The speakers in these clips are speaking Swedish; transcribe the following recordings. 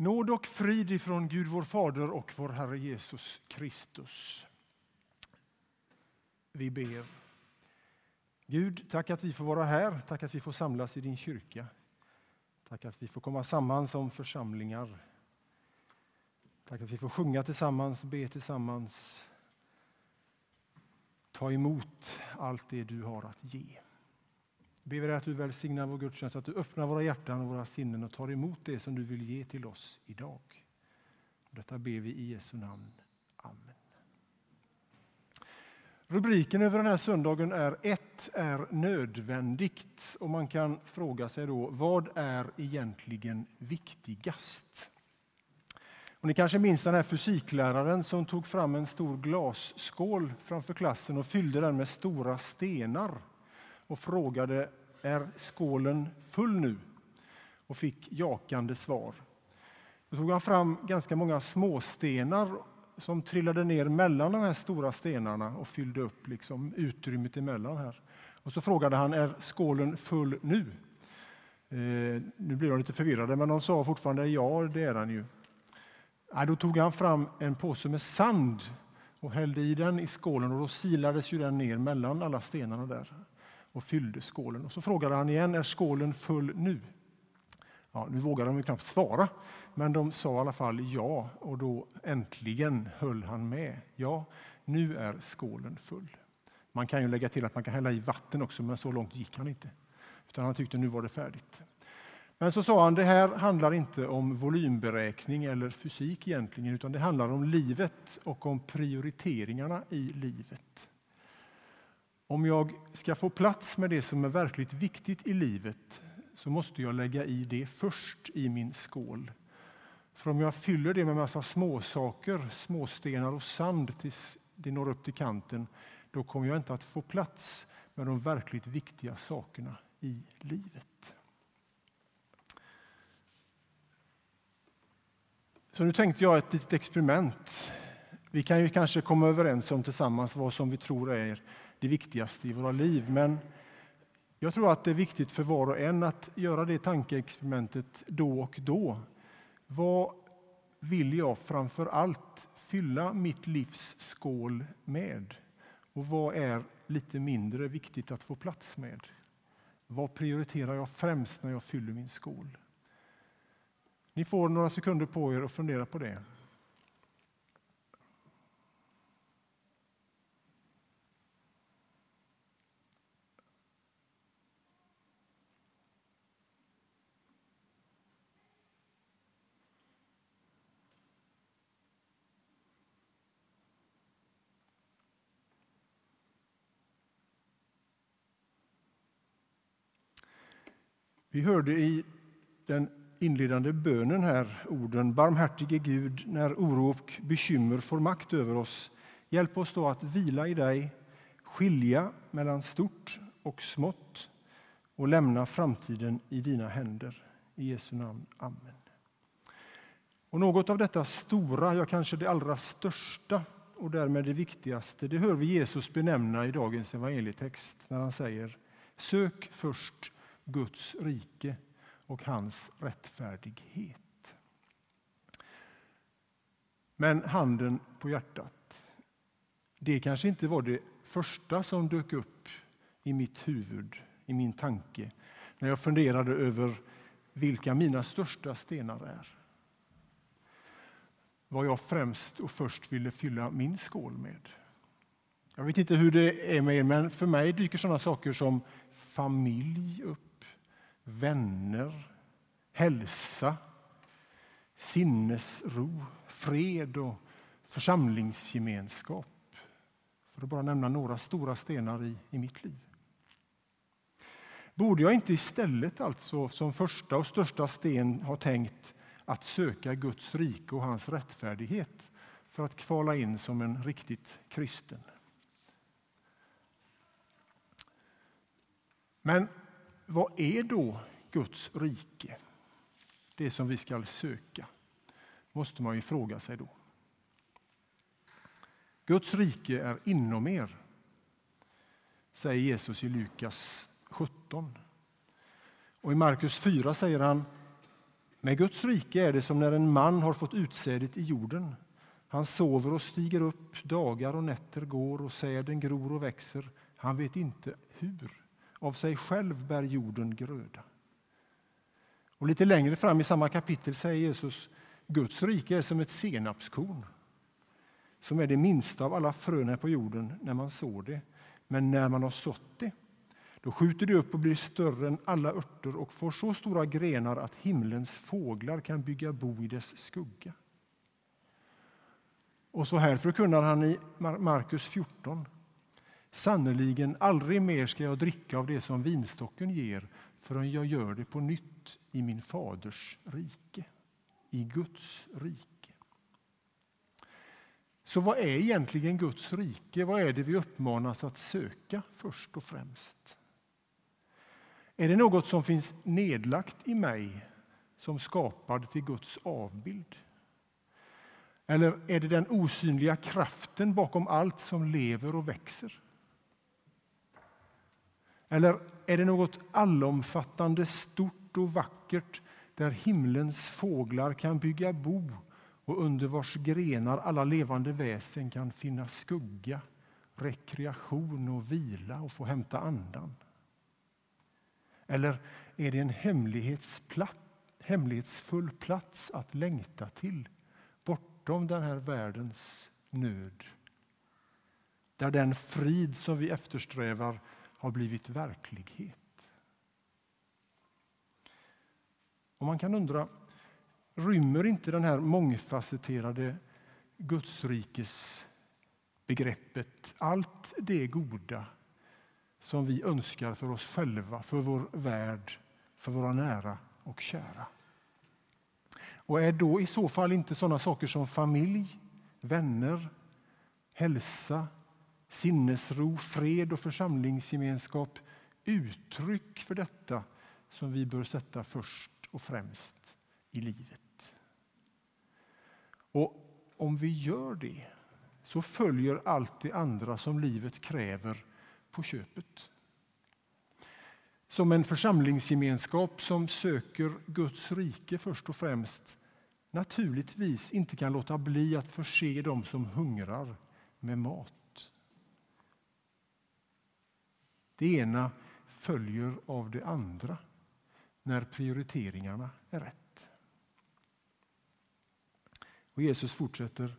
Nåd och frid ifrån Gud vår Fader och vår Herre Jesus Kristus. Vi ber. Gud, tack att vi får vara här. Tack att vi får samlas i din kyrka. Tack att vi får komma samman som församlingar. Tack att vi får sjunga tillsammans, be tillsammans. Ta emot allt det du har att ge. Ber vi dig att du välsignar vår gudstjänst, att du öppnar våra hjärtan och våra sinnen och tar emot det som du vill ge till oss idag. Detta ber vi i Jesu namn. Amen. Rubriken över den här söndagen är Ett är nödvändigt. Och man kan fråga sig då, vad är egentligen viktigast? Och ni kanske minns den här fysikläraren som tog fram en stor glasskål framför klassen och fyllde den med stora stenar och frågade är skålen full nu? och fick jakande svar. Då tog han fram ganska många småstenar som trillade ner mellan de här stora stenarna och fyllde upp liksom utrymmet emellan. Här. Och så frågade han, är skålen full nu? Eh, nu blir de lite förvirrade, men de sa fortfarande ja, det är den ju. Ja, då tog han fram en påse med sand och hällde i den i skålen och då silades ju den ner mellan alla stenarna där och fyllde skålen. Och så frågade han igen, är skålen full nu? Ja, nu vågade de knappt svara, men de sa i alla fall ja och då äntligen höll han med. Ja, nu är skålen full. Man kan ju lägga till att man kan hälla i vatten också, men så långt gick han inte. Utan han tyckte nu var det färdigt. Men så sa han, det här handlar inte om volymberäkning eller fysik egentligen, utan det handlar om livet och om prioriteringarna i livet. Om jag ska få plats med det som är verkligt viktigt i livet så måste jag lägga i det först i min skål. För om jag fyller det med massa småsaker, småstenar och sand tills det når upp till kanten, då kommer jag inte att få plats med de verkligt viktiga sakerna i livet. Så nu tänkte jag ett litet experiment. Vi kan ju kanske komma överens om tillsammans vad som vi tror är det viktigaste i våra liv. Men jag tror att det är viktigt för var och en att göra det tankeexperimentet då och då. Vad vill jag framför allt fylla mitt livs skål med? Och vad är lite mindre viktigt att få plats med? Vad prioriterar jag främst när jag fyller min skål? Ni får några sekunder på er att fundera på det. Vi hörde i den inledande bönen här orden Barmhärtige Gud, när oro och bekymmer får makt över oss, hjälp oss då att vila i dig, skilja mellan stort och smått och lämna framtiden i dina händer. I Jesu namn. Amen. Och något av detta stora, ja kanske det allra största och därmed det viktigaste, det hör vi Jesus benämna i dagens evangelietext när han säger Sök först Guds rike och hans rättfärdighet. Men handen på hjärtat, det kanske inte var det första som dök upp i mitt huvud, i min tanke, när jag funderade över vilka mina största stenar är. Vad jag främst och först ville fylla min skål med. Jag vet inte hur det är med er, men för mig dyker sådana saker som familj upp vänner, hälsa, sinnesro, fred och församlingsgemenskap. För att bara nämna några stora stenar i, i mitt liv. Borde jag inte istället alltså som första och största sten ha tänkt att söka Guds rike och hans rättfärdighet för att kvala in som en riktigt kristen? Men vad är då Guds rike? Det som vi ska söka, måste man ju fråga sig då. Guds rike är inom er, säger Jesus i Lukas 17. Och I Markus 4 säger han Med Guds rike är det som när en man har fått utsädet i jorden. Han sover och stiger upp, dagar och nätter går och säden gror och växer. Han vet inte hur. Av sig själv bär jorden gröda. Och lite längre fram i samma kapitel säger Jesus Guds rike är som ett senapskorn som är det minsta av alla frön på jorden när man sår det. Men när man har sått det, då skjuter det upp och blir större än alla örter och får så stora grenar att himlens fåglar kan bygga bo i dess skugga. Och så här förkunnar han i Markus 14. Sannerligen, aldrig mer ska jag dricka av det som vinstocken ger förrän jag gör det på nytt i min faders rike, i Guds rike. Så vad är egentligen Guds rike? Vad är det vi uppmanas att söka först och främst? Är det något som finns nedlagt i mig som skapad till Guds avbild? Eller är det den osynliga kraften bakom allt som lever och växer? Eller är det något allomfattande, stort och vackert där himlens fåglar kan bygga bo och under vars grenar alla levande väsen kan finna skugga, rekreation och vila och få hämta andan? Eller är det en hemlighetsfull plats att längta till bortom den här världens nöd? Där den frid som vi eftersträvar har blivit verklighet. Och man kan undra, rymmer inte den här mångfacetterade Gudsrikes begreppet allt det goda som vi önskar för oss själva, för vår värld, för våra nära och kära. Och är då i så fall inte sådana saker som familj, vänner, hälsa, sinnesro, fred och församlingsgemenskap uttryck för detta som vi bör sätta först och främst i livet? Och om vi gör det så följer allt det andra som livet kräver på köpet. Som en församlingsgemenskap som söker Guds rike först och främst naturligtvis inte kan låta bli att förse dem som hungrar med mat. Det ena följer av det andra när prioriteringarna är rätt. Och Jesus fortsätter.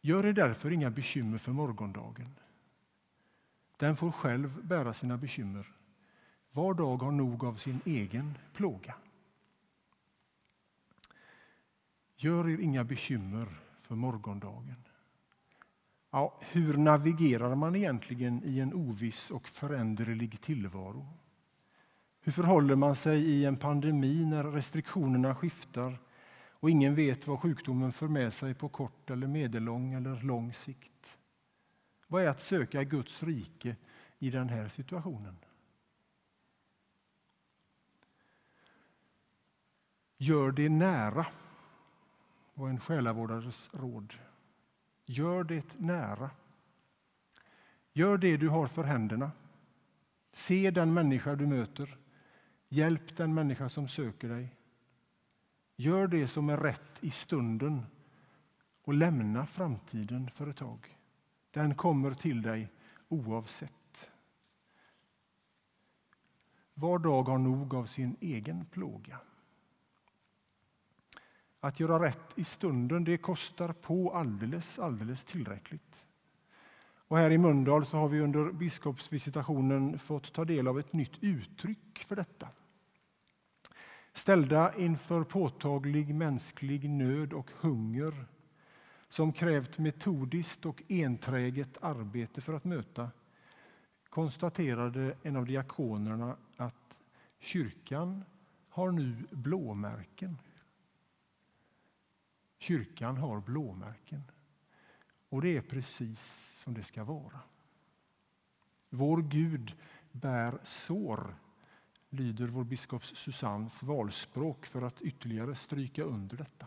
Gör er därför inga bekymmer för morgondagen. Den får själv bära sina bekymmer. Var dag har nog av sin egen plåga. Gör er inga bekymmer för morgondagen. Ja, hur navigerar man egentligen i en oviss och föränderlig tillvaro? Hur förhåller man sig i en pandemi när restriktionerna skiftar och ingen vet vad sjukdomen för med sig på kort eller medellång eller lång sikt? Vad är att söka Guds rike i den här situationen? Gör det nära, var en själavårdares råd. Gör det nära. Gör det du har för händerna. Se den människa du möter. Hjälp den människa som söker dig. Gör det som är rätt i stunden och lämna framtiden för ett tag. Den kommer till dig oavsett. Var dag har nog av sin egen plåga. Att göra rätt i stunden det kostar på alldeles, alldeles tillräckligt. Och här i Mölndal så har vi under biskopsvisitationen fått ta del av ett nytt uttryck för detta. Ställda inför påtaglig mänsklig nöd och hunger som krävt metodiskt och enträget arbete för att möta konstaterade en av diakonerna att kyrkan har nu blåmärken. Kyrkan har blåmärken. Och det är precis som det ska vara. Vår Gud bär sår, lyder vår biskops Susannes valspråk för att ytterligare stryka under detta.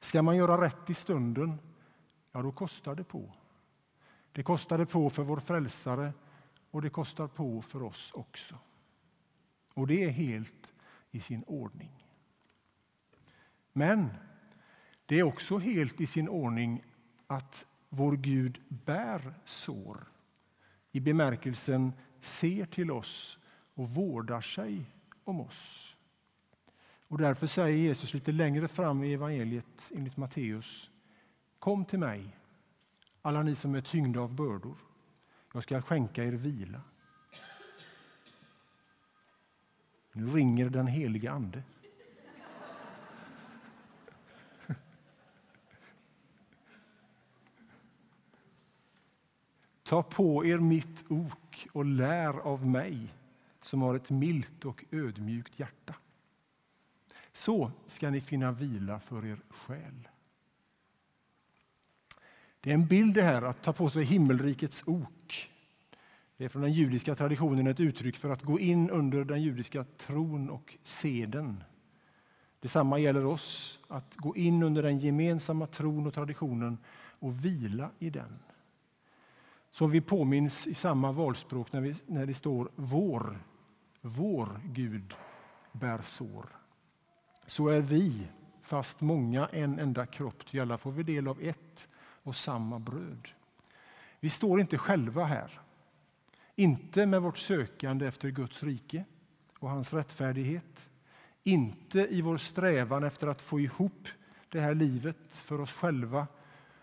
Ska man göra rätt i stunden, ja då kostar det på. Det kostade på för vår frälsare och det kostar på för oss också. Och det är helt i sin ordning. Men det är också helt i sin ordning att vår Gud bär sår i bemärkelsen ser till oss och vårdar sig om oss. Och därför säger Jesus lite längre fram i evangeliet enligt Matteus Kom till mig, alla ni som är tyngda av bördor. Jag ska skänka er vila. Nu ringer den helige Ande. Ta på er mitt ok och lär av mig som har ett milt och ödmjukt hjärta. Så ska ni finna vila för er själ. Det är en bild det här att ta på sig himmelrikets ok. Det är från den judiska traditionen ett uttryck för att gå in under den judiska tron och seden. Detsamma gäller oss, att gå in under den gemensamma tron och traditionen och vila i den. Som vi påminns i samma valspråk när, vi, när det står vår, vår Gud bär sår. Så är vi, fast många, en enda kropp, ty alla får vi del av ett och samma bröd. Vi står inte själva här. Inte med vårt sökande efter Guds rike och hans rättfärdighet. Inte i vår strävan efter att få ihop det här livet för oss själva,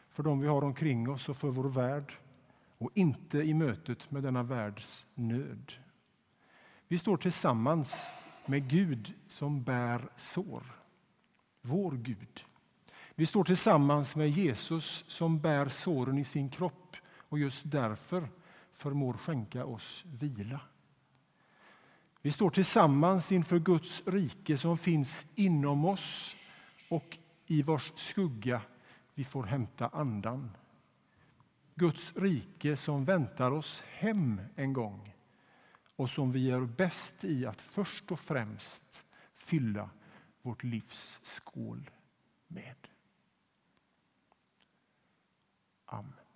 för dem vi har omkring oss och för vår värld och inte i mötet med denna världs nöd. Vi står tillsammans med Gud som bär sår. Vår Gud. Vi står tillsammans med Jesus som bär såren i sin kropp och just därför förmår skänka oss vila. Vi står tillsammans inför Guds rike som finns inom oss och i vars skugga vi får hämta andan. Guds rike som väntar oss hem en gång och som vi gör bäst i att först och främst fylla vårt livs skål med. Amen.